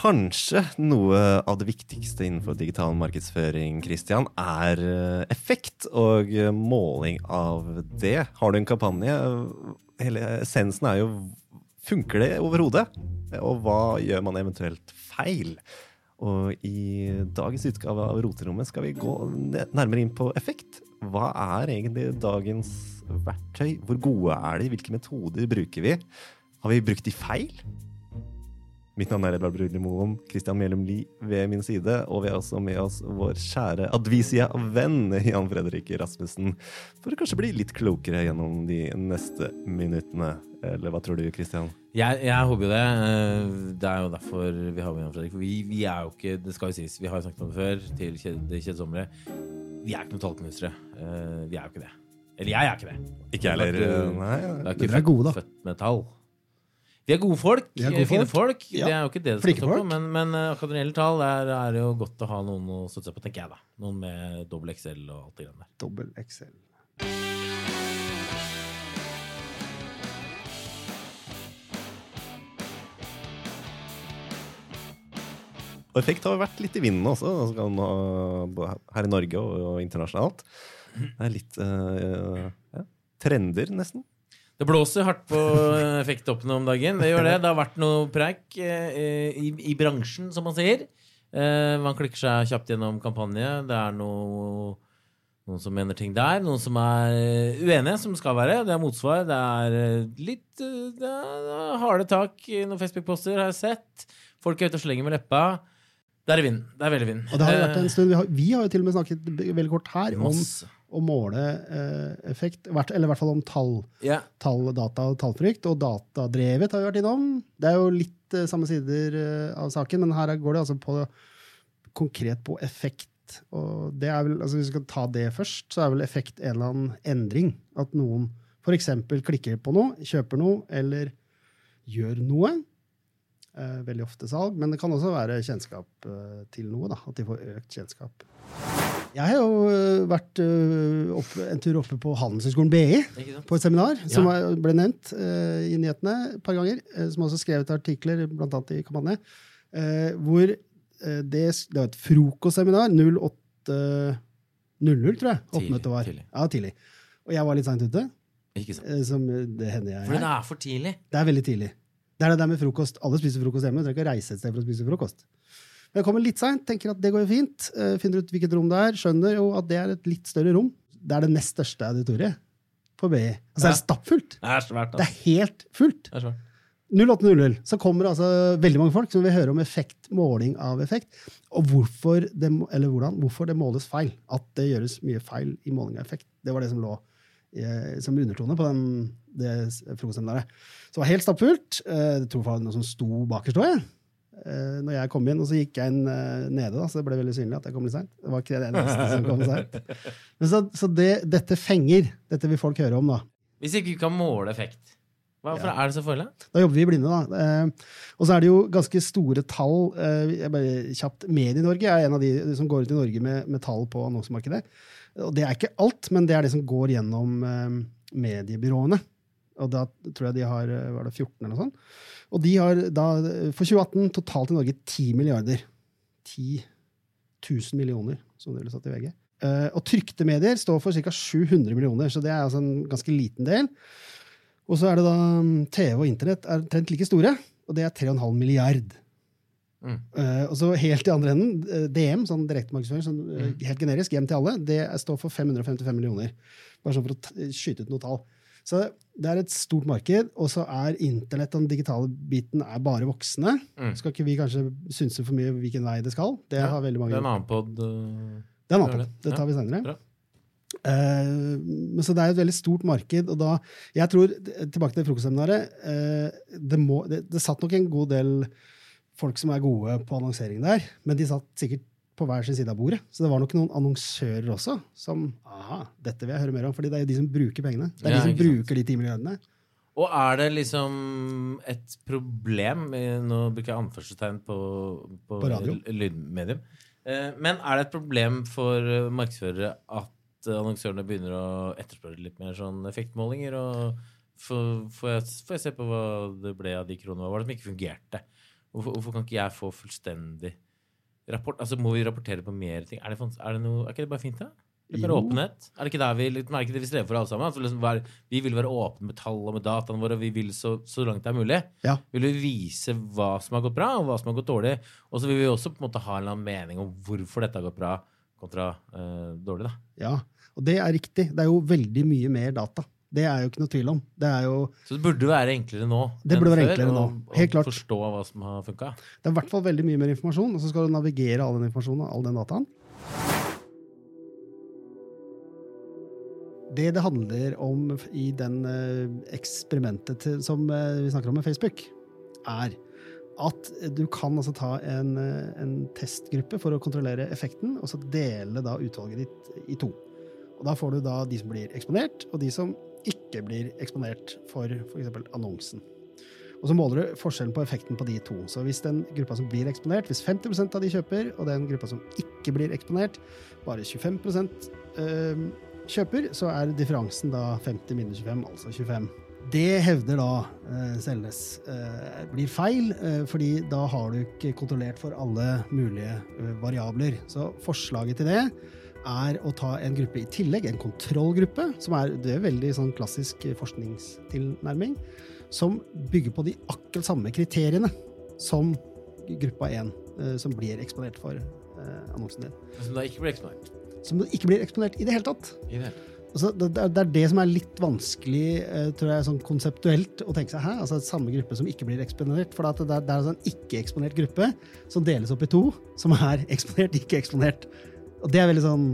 Kanskje noe av det viktigste innenfor digital markedsføring Christian, er eh, effekt og eh, måling av det. Har du en kampanje? Hele essensen er jo Funker det overhodet? Og hva gjør man eventuelt feil? Og i dagens utgave av Roterommet skal vi gå nærmere inn på effekt. Hva er egentlig dagens verktøy? Hvor gode er de? Hvilke metoder bruker vi? Har vi brukt de feil? Mitt navn er Edvard Brugli Moen. Christian Melum Lie ved min side. Og vi har også med oss vår kjære Advisia-venn Jan Fredrik Rasmussen. For å kanskje bli litt klokere gjennom de neste minuttene. Eller hva tror du, Christian? Jeg, jeg håper jo det. Eh, det er jo derfor vi har med Jan Fredrik. For vi, vi, er jo ikke Det skal jo sies, vi har jo snakket om det før, til det kjedsommelige. Vi er ikke noen tallknusere. Eh, vi er jo ikke det. Eller jeg er ikke det. Ikke jeg heller. Nei. Jeg er ikke da. født med tall. Vi er gode folk. De er gode fine folk. Ja. Det er jo ikke det det skal stå på. Men, men uh, akkurat når det gjelder tall, er, er det jo godt å ha noen å støtte seg på, tenker jeg. da. Noen med dobbel XL og alt det greiene der. Dobbel XL. Og effekt har vært litt i vinden også, altså, her i Norge og, og internasjonalt. Det er litt uh, ja, trender, nesten. Det blåser hardt på effekttoppene om dagen. Det gjør det. Det har vært noe preik eh, i, i, bransjen, som man sier. Eh, man klikker seg kjapt gjennom kampanje. Det er noe, noen som mener ting der. Noen som er uenige, som skal være. Det er motsvar. Det er eh, litt eh, det er harde tak i noen Facebook-poster, har jeg sett. Folk er ute og slenger med leppa. Det er vind. Det er veldig vind. Og det har vært en stund, vi har, vi har jo til og med snakket veldig kort her om å måle eh, effekt, eller i hvert fall om tall, yeah. tall, data og tallfrykt. Og datadrevet har vi vært innom. Det er jo litt eh, samme sider eh, av saken, men her går det altså på, konkret på effekt. Og det er vel, altså Hvis vi skal ta det først, så er vel effekt en eller annen endring. At noen f.eks. klikker på noe, kjøper noe eller gjør noe. Eh, veldig ofte salg, men det kan også være kjennskap eh, til noe. Da, at de får økt kjennskap. Jeg har jo øh, vært øh, opp, en tur oppe på Handelshøyskolen BI på et seminar som ja. ble nevnt uh, i nyhetene et par ganger. Uh, som også skrevet artikler, bl.a. i Kampanje. Uh, hvor det, det, var et frokostseminar. 08.00, tror jeg. Oppmøtet var. Tidlig. Ja, tidlig. Og jeg var litt seint ute. Ikke sant. Som det hender jeg For det er for tidlig? Det er veldig tidlig. Det er det der med frokost. Alle spiser frokost hjemme. Du trenger ikke å reise et sted for å spise frokost. Men jeg kommer litt seint, tenker at det går jo fint. Uh, finner ut hvilket rom det er. Skjønner jo at det er et litt større rom. Det er det nest største auditoriet på BI. Altså, ja. det er stappfullt. Det er svært, Det er helt fullt. Det er 0800. Så kommer altså veldig mange folk som vil høre om effekt, måling av effekt, og hvorfor det, eller hvordan, hvorfor det måles feil. At det gjøres mye feil i måling av effekt. Det var det som lå i, som undertone på den, det frokostseminaret. Så det var helt stappfullt. Eh, jeg tror det var noe som sto bakerst òg. Uh, når jeg kom inn, og så gikk jeg inn uh, nede, da, så det ble veldig synlig at jeg kom litt seint. Det var ikke det eneste som kom seint. Så, så det, dette fenger. Dette vil folk høre om, da. Hvis ikke vi kan måle effekt, hvorfor ja. er det så farlig? Da jobber vi blinde, da. Uh, og så er det jo ganske store tall. jeg bare kjapt, Medie-Norge er en av de som går ut i Norge med, med tall på annonsemarkedet. Og det er ikke alt, men det er det som går gjennom mediebyråene. Og da tror jeg de har var det 14 eller noe sånt. Og de har da for 2018 totalt i Norge 10 milliarder. 10 000 millioner, som det ble satt i VG. Uh, og trykte medier står for ca. 700 millioner, så det er altså en ganske liten del. Og så er det da mm, TV og internett er trent like store, og det er 3,5 milliard. Mm. Uh, og så helt i andre enden, uh, DM, sånn direktemarkedsføring, sånn, mm. helt generisk, hjem til alle, det står for 555 millioner. Bare sånn for å skyte ut noe tall. Så det er et stort marked, og så er internett og den digitale biten er bare voksne. Mm. Skal ikke vi kanskje synse for mye hvilken vei det skal? Det ja, har veldig mange... Det er en annen pod. Uh, det er en annen pod. Det tar vi senere. Uh, men så det er et veldig stort marked, og da Jeg tror, tilbake til frokostseminaret, uh, det, må, det, det satt nok en god del folk som er gode på annonsering der, men de satt sikkert på hver sin side av bordet. Så det var nok noen annonsører også som aha, dette vil jeg høre mer om. fordi det er jo de som bruker pengene. Det er ja, de som bruker sant? de ti milliardene. Og er det liksom et problem Nå bruker jeg anførselstegn på, på, på lydmedium. Eh, men er det et problem for markedsførere at annonsørene begynner å etterspørre litt mer sånn effektmålinger? og Får jeg, får jeg se på hva det ble av de kronene? Hva var det som ikke fungerte? Hvorfor, hvorfor kan ikke jeg få fullstendig rapport? Altså, Må vi rapportere på mer ting? Er, det, er, det noe, er ikke det bare fint, da? Litt mer åpenhet? Er det ikke der vi, er det ikke det vi strever for alle sammen? Altså, liksom, være, vi vil være åpne med tall og med dataene våre, vi vil så, så langt det er mulig. Ja. Vil vi vise hva som har gått bra, og hva som har gått dårlig. Og så vil vi også på en måte ha en eller annen mening om hvorfor dette har gått bra kontra eh, dårlig. da. Ja, og det er riktig. Det er jo veldig mye mer data. Det er jo ikke noe tvil om. Det er jo Så det burde være enklere nå Det burde være før, nå. Helt klart. forstå hva som har funka. Det er i hvert fall veldig mye mer informasjon, og så skal du navigere all den informasjonen all den dataen. Det det handler om i den eh, eksperimentet til, som eh, vi snakker om med Facebook, er at du kan altså ta en, eh, en testgruppe for å kontrollere effekten, og så dele da utvalget ditt i to. Og da får du da de som blir eksponert, og de som ikke blir eksponert for f.eks. annonsen. Og så måler du forskjellen på effekten på de to. Så hvis den gruppa som blir eksponert, hvis 50% av de kjøper, og den gruppa som ikke blir eksponert, bare 25% øh, kjøper, så er differansen da 50 minus 25, altså 25. Det hevder da eh, Selnes eh, blir feil, eh, fordi da har du ikke kontrollert for alle mulige variabler. Så forslaget til det er å ta en gruppe i tillegg, en kontrollgruppe, som er, det er veldig sånn klassisk eh, forskningstilnærming, som bygger på de akkurat samme kriteriene som gruppa 1, eh, som blir eksponert for eh, annonsen din. Som da ikke blir eksponert. Som ikke blir eksponert i det hele tatt. I det hele tatt. Altså, det, det er- det som er litt vanskelig tror jeg, sånn konseptuelt å tenke seg. Hæ? Altså, samme gruppe som ikke blir eksponert. For at det, er, det er en ikke-eksponert gruppe som deles opp i to, som er eksponert, ikke eksponert. Og det er veldig sånn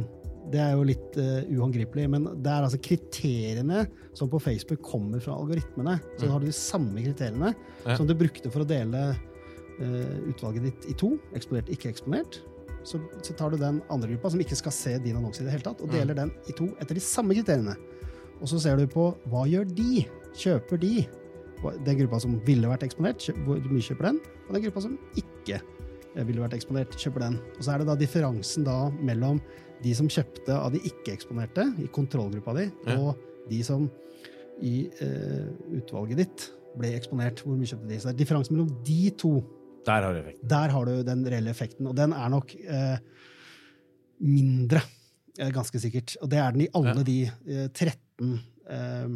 det er jo litt eh, uhåndgripelig, men det er altså kriteriene som på Facebook kommer fra algoritmene. Så har du de samme kriteriene Ja. som du brukte for å dele uh, utvalget ditt i to, eksponert, ikke eksponert. Så, så tar du den andre gruppa som ikke skal se din annonse i det hele tatt, og deler den i to etter de samme kriteriene. Og så ser du på hva gjør de? Kjøper de? Den gruppa som ville vært eksponert, hvor mye kjøper den? Og den gruppa som ikke ville vært eksponert, kjøper den. Og så er det da differansen da mellom de som kjøpte av de ikke-eksponerte, i kontrollgruppa di, Ja. og de som i eh, utvalget ditt ble eksponert. Hvor mye kjøpte de? Så det er differansen mellom de to Der har du effekten. der har du den reelle effekten, og den er nok eh, mindre, eh, ganske sikkert. Og det er den i alle Ja. de eh, 13 eh,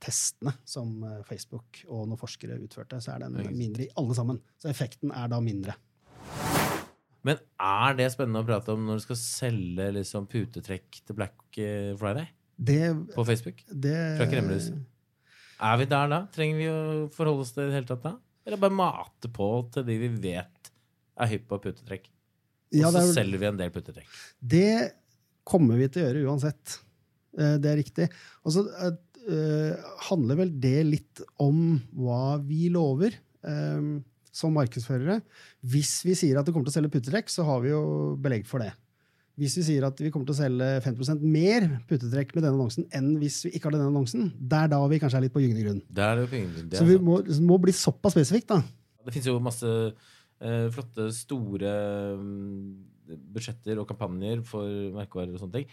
testene som eh, Facebook og noen forskere utførte. Så er den mindre i alle sammen. Så effekten er da mindre. Men er det spennende å prate om når du skal selge liksom, putetrekk til Black eh, Friday Det, på Facebook? det Fra kremmerhuset? Er vi der da? Trenger vi å forholde oss til det i det hele tatt da? Eller bare mate på til de vi vet er hypp på putetrekk? Og Ja, så er, selger vi en del putetrekk. det kommer vi til å gjøre uansett. Eh, Det er riktig. Og så handler vel det litt om hva vi lover eh, som markedsførere. Hvis vi sier at det kommer til å selge puttetrekk, så har vi jo belegg for det. Hvis vi sier at vi kommer til å selge 50% mer puttetrekk med denne annonsen enn hvis vi ikke har denne annonsen, det er da vi kanskje er litt på gyngende grunn. Er er Så vi må, må bli såpass spesifikt, da. Det finnes jo masse uh, flotte, store um, budsjetter og kampanjer for merkevarer og sånne ting.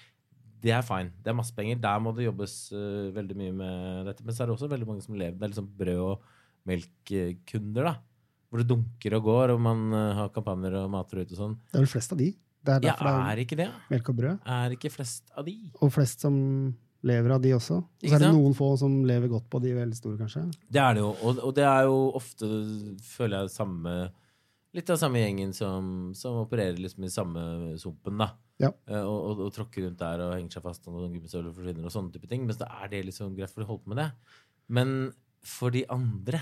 Det er fine. Det er masse penger. Der må det jobbes uh, veldig mye med dette. Men så er det også veldig mange som lever Det er liksom brød- og melkkunder, da. Hvor det dunker og går, og man uh, har kampanjer og mater ut og sånn. Det er vel flest av de. Det er Ja, derfor det er ikke det? er melk og brød. Er ikke flest av de? Og flest som lever av de også. Og så er det noen få som lever godt på de veldig store, kanskje. Det er det jo. Og, og det er jo ofte, føler jeg, samme Litt av samme gjengen som, som opererer liksom i samme sumpen, da. Ja. Eh, og, og, og tråkker rundt der og henger seg fast og gummistøvler forsvinner og sånne type ting. Men det er det liksom greit for de holder på med det. Men for de andre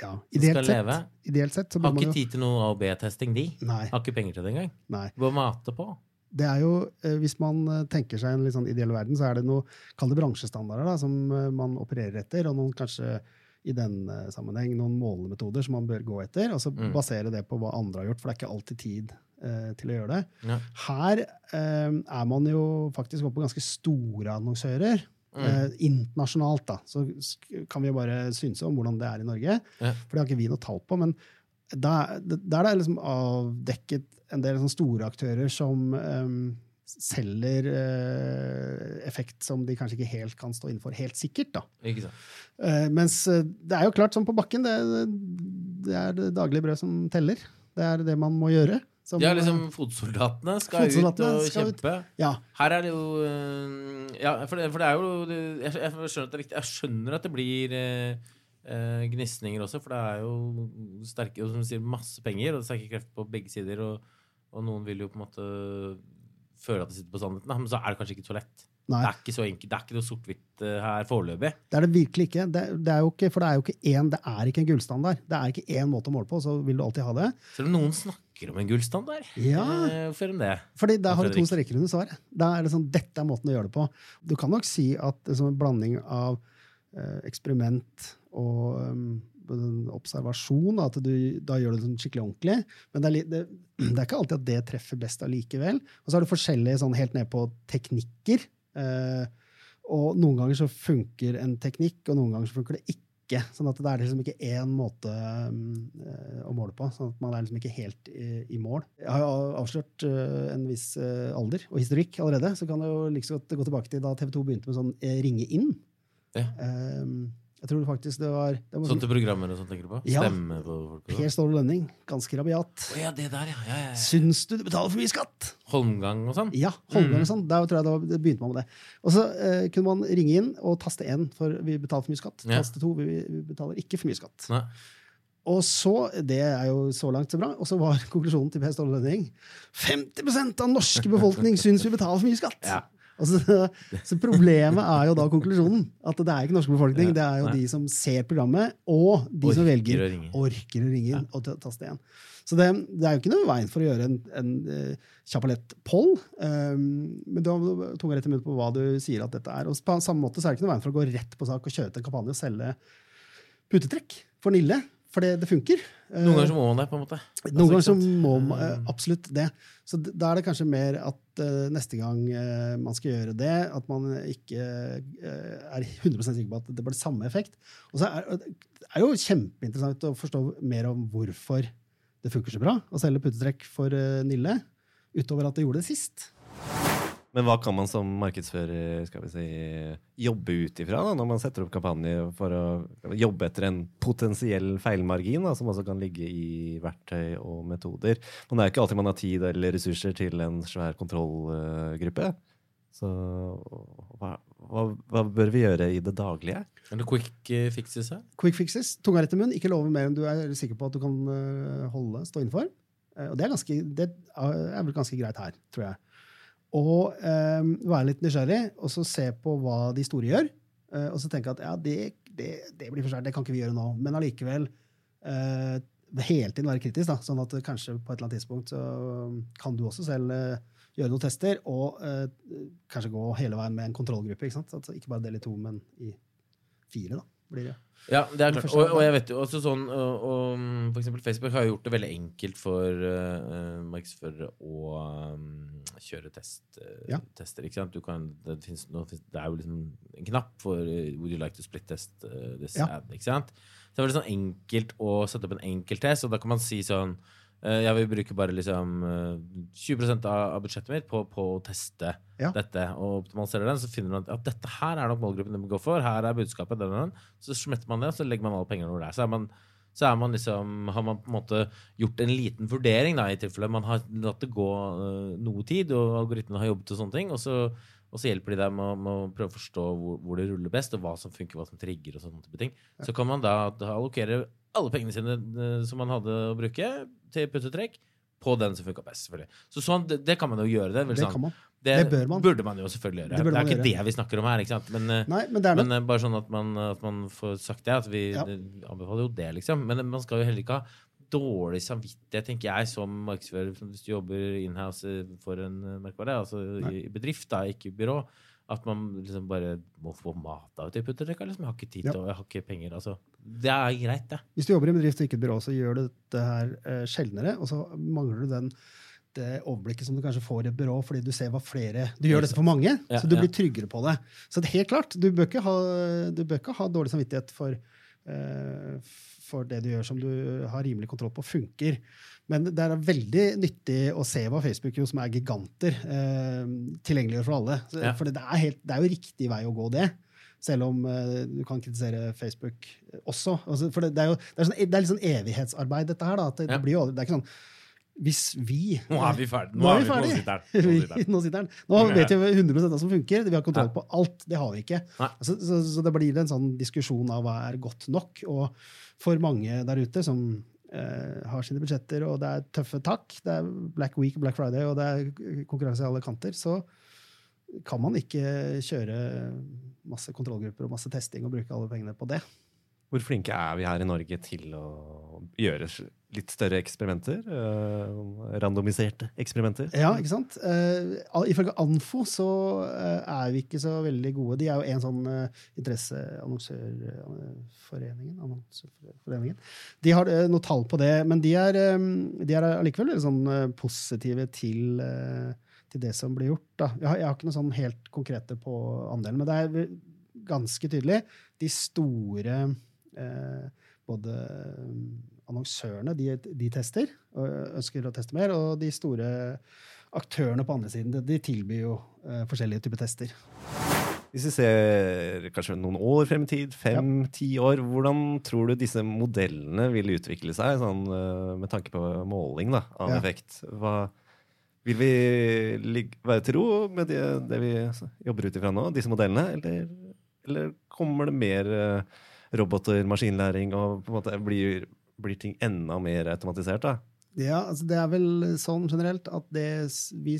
Ja, ideelt sett, leve, ideelt sett så har ikke jo tid til noe A- og B-testing, de. Nei. Har ikke penger til det engang. nei. Mate på. Det er jo, eh, Hvis man eh, tenker seg en litt sånn ideell verden, så er det noe kall det bransjestandarder da, som man opererer etter, og noen kanskje i den sammenheng noen målemetoder som man bør gå etter, og så Mm. basere det på hva andre har gjort, for det er ikke alltid tid til å gjøre det. Ja. Her eh, er man jo faktisk oppe på ganske store annonsører. Mm. Eh, internasjonalt, da. Så kan vi jo bare synse om hvordan det er i Norge. Ja. For det har ikke vi noe tall på. Men der, der er det liksom avdekket en del store aktører som eh, selger eh, effekt som de kanskje ikke helt kan stå innenfor helt sikkert. da. Ikke sant? Eh, mens eh, det er jo klart, sånn på bakken, det, det er det daglige brød som teller. Det er det man må gjøre. Som, Ja, liksom fotsoldatene skal ut og skal ut. kjempe. ja, Her er det jo øh, Ja, for det, for det er jo jeg, jeg skjønner at det er viktig. Jeg skjønner at det blir eh, eh, gnisninger også, for det er jo sterke som sier, masse penger, og er sterke krefter på begge sider. Og, og noen vil jo på en måte føle at de sitter på sannheten, men så er det kanskje ikke så lett. Nei. Det er ikke så enkelt. Det er ikke noe sort-hvitt eh, her foreløpig. Det er det virkelig ikke. Det, det er jo ikke. For det er jo ikke én, det er ikke en gullstandard. Det er ikke én måte å måle på, så vil du alltid ha det. Selv om noen snakker om en gullstandard. Ja. Eh, Hvorfor om det? Fordi der har du to streker under svaret. Da er det sånn, Dette er måten å gjøre det på. Du kan nok si at det som en blanding av eh, eksperiment og um, observasjon, at du da gjør du det sånn skikkelig ordentlig. Men det er, det, det er ikke alltid at det treffer best allikevel. Og så har du forskjellige sånn helt ned på teknikker. Eh, og noen ganger så funker en teknikk, og noen ganger så funker det ikke. Sånn at det er liksom ikke én måte um, å måle på. Sånn at man er liksom ikke helt i, i mål. Jeg har jo avslørt uh, en viss uh, alder og historikk allerede, så kan det jo liksom gå tilbake til da TV 2 begynte med sånn ringe inn. Ja. Um, jeg tror faktisk det var, det var Sånn til programmer og sånn, tenker du på? Ja. Stemme på folk og sånn? Per Ståle Lønning. Ganske rabiat. Oh, ja, det der, ja. ja, ja, ja. Syns du du betaler for mye skatt? Holmgang og sånn? Ja, Holmgang Mm. og sånn. Der tror jeg det, var, det begynte man med det. Og så eh, kunne man ringe inn og taste én for vi betaler for mye skatt. Ja. Taste to vi, vi betaler ikke for mye skatt. Nei. Og så, Det er jo så langt så bra. Og så var konklusjonen til Per Ståle Lønning 50% av norske befolkning syns vi betaler for mye skatt! Ja. Og så, problemet er jo da konklusjonen. At det er ikke norsk befolkning. Det er jo de som ser programmet, og de som velger å orker å ringe inn og ta- taste igjen. Så det, det er jo ikke noe veien for å gjøre en, en uh, kjapp og lett poll. Um, men du har tunga rett i munnen på hva du sier at dette er. Og på samme måte så er det ikke noe veien for å gå rett på sak og kjøre til en kampanje og selge putetrekk for Nille. For det, det funker. Noen ganger så må man det, på en måte. noen ganger så må man eh, absolutt det. Så da er det kanskje mer at eh, neste gang eh, man skal gjøre det, at man ikke er 100% sikker på at det blir samme effekt. Og så er det jo kjempeinteressant å forstå mer om hvorfor det funker så bra å selge puttetrekk for Nille, utover at det gjorde det sist. Men hva kan man som markedsfører skal vi si, jobbe ut ifra da, når man setter opp kampanje for å jobbe etter en potensiell feilmargin, da, som også kan ligge i verktøy og metoder? Men det er ikke alltid man har tid eller ressurser til en svær kontrollgruppe. Så hva, hva, hva bør vi gjøre i det daglige? Er det quick eh, fixes her? Quick fixes, tunga rett i munn, ikke love mer enn du er sikker på at du kan eh, holde, stå innenfor. Eh, og det er, ganske, det er vel ganske greit her, tror jeg. Og eh, være litt nysgjerrig, og så se på hva de store gjør. eh, og så tenke at ja, det, det, det blir for svært, det kan ikke vi gjøre nå. Men allikevel eh, hele tiden være kritisk, da, sånn at kanskje på et eller annet tidspunkt så kan du også selv eh, gjøre noen tester, og eh, kanskje gå hele veien med en kontrollgruppe. Ikke sant? Altså, ikke bare del i to, men i fire, da. Blir det. Ja, det er klart. Og, og jeg vet jo også sånn og, og, For eksempel Facebook har jo gjort det veldig enkelt for uh, markedsførere å um, kjøre test, eh, Ja. tester. ikke sant? Du kan, det, finnes, det er jo liksom en knapp for eh, Would you like to split test eh, this Ja. ad? ikke sant? Så det er veldig sånn enkelt å sette opp en enkelttest, og da kan man si sånn jeg vil bruke bare liksom eh, 20 av, av budsjettet mitt på, på å teste Ja. dette. Og optimaliserer den, så finner man at ja, dette her er nok målgruppen de går gå for. Her er budskapet. Den, den. Så smetter man det, og så legger man alle pengene over der. Så, er man, så er man liksom, har man på en måte gjort en liten vurdering, da, i tilfelle man har latt det gå uh, noe tid, og algoritmene har jobbet og sånne ting. Og så, og så hjelper de deg med, med å prøve å forstå hvor, hvor det ruller best, og hva som funker, hva som trigger. og sånne type ting. Så kan man da, da allokere alle pengene sine uh, som man hadde å bruke, til puttetrekk. På den som funka best. selvfølgelig. Så sånn, det, det kan man jo gjøre. Det, er sånn. Det sånn, kan man. Det, Det man. burde man jo selvfølgelig gjøre. Det Det, er ikke gjøre. det vi snakker om her. ikke? Men, eh, Nei, men det er det. men eh, bare sånn at man, at man får sagt det. At vi Ja. anbefaler jo det, liksom. Men man skal jo heller ikke ha dårlig samvittighet, tenker jeg, som markedsfører. Hvis du jobber inhouse eh, for en eh, merkevare, altså i, i bedrift, da, ikke i byrå. At man liksom bare må få mat av til puttetrekka. Liksom. Jeg har ikke tid til ja. jeg har ikke penger. Altså. Det er greit, det. Hvis du jobber i en bedrift og ikke et byrå, så gjør du dette her eh, sjeldnere, og så mangler du den det overblikket som du kanskje får i et byrå, fordi du ser hva flere Du gjør dette for mange, Ja, så du blir tryggere på det. Så det er helt klart, du bør ikke ha, du bør ikke ha dårlig samvittighet for, eh, for det du gjør som du har rimelig kontroll på, funker. Men det er veldig nyttig å se hva Facebook, jo, som er giganter, eh, tilgjengeliggjør for alle. Ja. For det er, helt, det er jo riktig vei å gå, det. Selv om uh, du kan kritisere Facebook også. Altså, for det, det, er jo det er, sånn, det er litt sånn evighetsarbeid, dette her. da, at det, Ja. blir jo det er ikke sånn Hvis vi Nå er vi ferdig. Nå er vi Nå ferdig. Nå sitter den. Nå vet vi 100 hva som funker. Vi har kontroll på alt. Det har vi ikke. Så, så, så det blir en sånn diskusjon av hva er godt nok. Og for mange der ute som eh, har sine budsjetter, og det er tøffe takk, det er Black Week og Black Friday, og det er konkurranse i alle kanter, så kan man ikke kjøre masse kontrollgrupper og masse testing og bruke alle pengene på det. Hvor flinke er vi her i Norge til å gjøre litt større eksperimenter? eh, randomiserte eksperimenter? Ja, ikke sant? Eh, ifølge Anfo så eh, er vi ikke så veldig gode. De er jo en sånn uh, interesseannonsørforeningen. Annonsørforeningen. De har eh, noe tall på det, men de er, eh, de er allikevel veldig sånn eh, positive til, eh, til det som blir gjort. Da. Jeg, har, jeg har ikke noe sånn helt konkrete på andelen, men det er ganske tydelig. De store eh, både eh, annonsørene de, de tester og ønsker å teste mer, og de store aktørene på andre siden de, tilbyr jo eh, forskjellige typer tester. Hvis vi ser kanskje noen år frem i tid, fem-ti år, hvordan tror du disse modellene vil utvikle seg, sånn, eh, med tanke på måling da, av Ja. effekt? Hva, vil vi ligge, være til ro med det, det vi jobber ut ifra nå, disse modellene, eller, eller kommer det mer eh, roboter, maskinlæring, og på en måte blir, blir ting enda mer automatisert? da? Ja, altså det er vel sånn generelt at det, vi,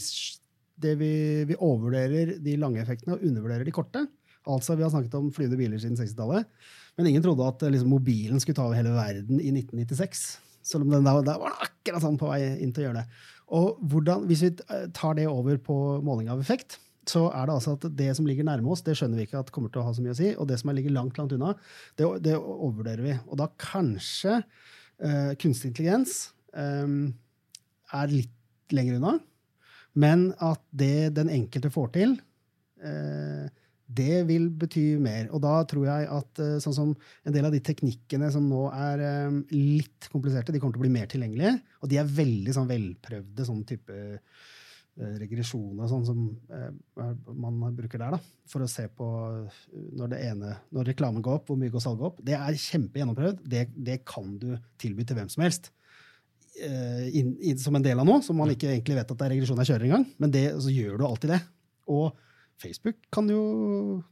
det vi, vi overvurderer de lange effektene og undervurderer de korte. Altså, Vi har snakket om flyvende biler siden 60-tallet, men ingen trodde at liksom, mobilen skulle ta over hele verden i 1996. Selv om den der, der var akkurat sånn på vei inn til å gjøre det. Og hvordan, Hvis vi tar det over på måling av effekt, så er det altså at det som ligger nærme oss, det skjønner vi ikke at kommer til å ha så mye å si. Og det som er ligger langt langt unna, det, det overvurderer vi. Og da kanskje eh, kunstig intelligens eh, er litt lenger unna, men at det den enkelte får til, eh, det vil bety mer. Og da tror jeg at eh, sånn som en del av de teknikkene som nå er eh, litt kompliserte, de kommer til å bli mer tilgjengelige. Og de er veldig sånn velprøvde, sånn type eh, regresjon og sånn som eh, man bruker der, da, for å se på eh, når ene, når reklamen går opp, hvor mye går salget opp. Det er kjempegjennomprøvd. Det, det kan du tilby til hvem som helst. In, inn, som en del av noe, som man ikke egentlig vet at det er regresjon jeg kjører engang. Men det, så gjør du alltid det. Og Facebook kan jo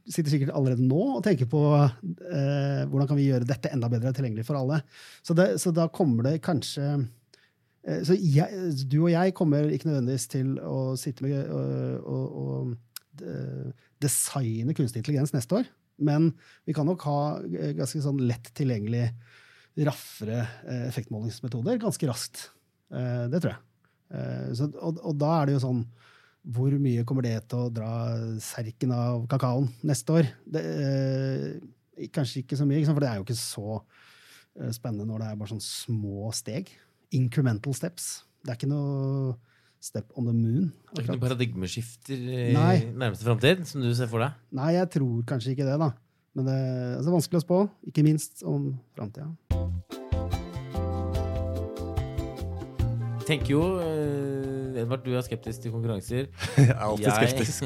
sitter sikkert allerede nå og tenker på eh, hvordan kan vi gjøre dette enda bedre tilgjengelig for alle. Så, det, så da kommer det kanskje Så jeg, du og jeg kommer ikke nødvendigvis til å sitte med og, og, eh, designe kunstig intelligens neste år. Men vi kan nok ha eh, ganske sånn lett tilgjengelig raffere eh, effektmålingsmetoder ganske raskt. Eh, det tror jeg. Eh, så, og, og da er det jo sånn Hvor mye kommer det til å dra serken av kakaoen neste år? Det, eh, kanskje ikke så mye, for det er jo ikke så eh, spennende når det er bare sånn små steg. Incremental steps. Det er ikke noe step on the moon. Det er ikke noen paradigmeskifter i Nei. nærmeste framtid som du ser for deg? Nei, jeg tror kanskje ikke det, da. Men det er altså, vanskelig å spå, ikke minst om framtida. Tenker jo, eh, Edvard, du er skeptisk til konkurranser. Jeg er alltid Jeg- skeptisk.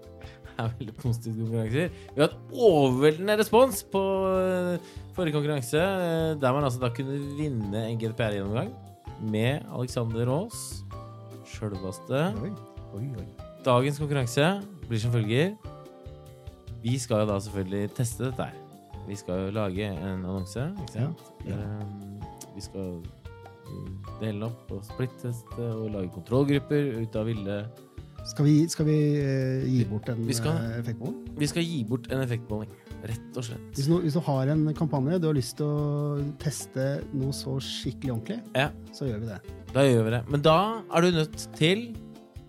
er veldig positive konkurranser. Vi har hatt overveldende respons på eh, forrige konkurranse, eh, der man altså da kunne vinne en GDPR-gjennomgang med Alexander Aas. Sjølveste. Dagens konkurranse blir som følger. Vi skal jo da selvfølgelig teste dette her. Vi skal jo lage en annonse, ikke sant? Ja, ja. Eh, Vi skal eh, dele opp og splitteste og lage kontrollgrupper ut av ville Skal vi, skal vi uh, gi bort en Vi skal. uh, effektmåling? Vi skal gi bort en effektmåling, rett og slett. Hvis, no, hvis du har en kampanje, du har lyst til å teste noe så skikkelig ordentlig, Ja, så gjør vi det. da gjør vi det. Men da er du nødt til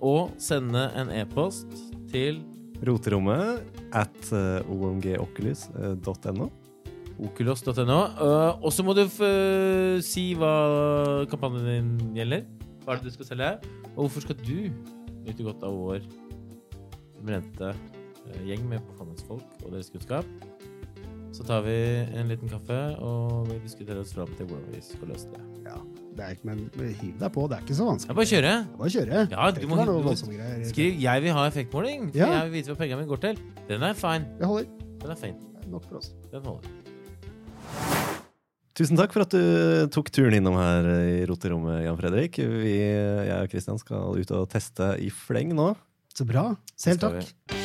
å sende en e-post til Roterommet at uh, omgoculus.no. oculos.no. Uh, og så må du f si hva kampanjen din gjelder. Hva er det du skal selge? Og hvorfor skal du nyte godt av vår brente uh, gjeng med performancefolk og deres kunnskap? Så tar vi en liten kaffe og vi diskuterer oss fram til hvordan vi skal løse det. Ja, det er ikke, men hiv deg på, det er ikke så vanskelig. er bare kjøre. Bare kjøre. Ja, du må- du må- Skriv 'jeg vil ha effektmåling', for Ja. jeg vil vite hva pengene mine går til. Den er fine. Det holder. Den er fin. Nok for oss. Den holder. Tusen takk for at du tok turen innom her i roterommet, Jan Fredrik. Vi, jeg og Kristian skal ut og teste i fleng nå. Så bra. Selv takk. vi-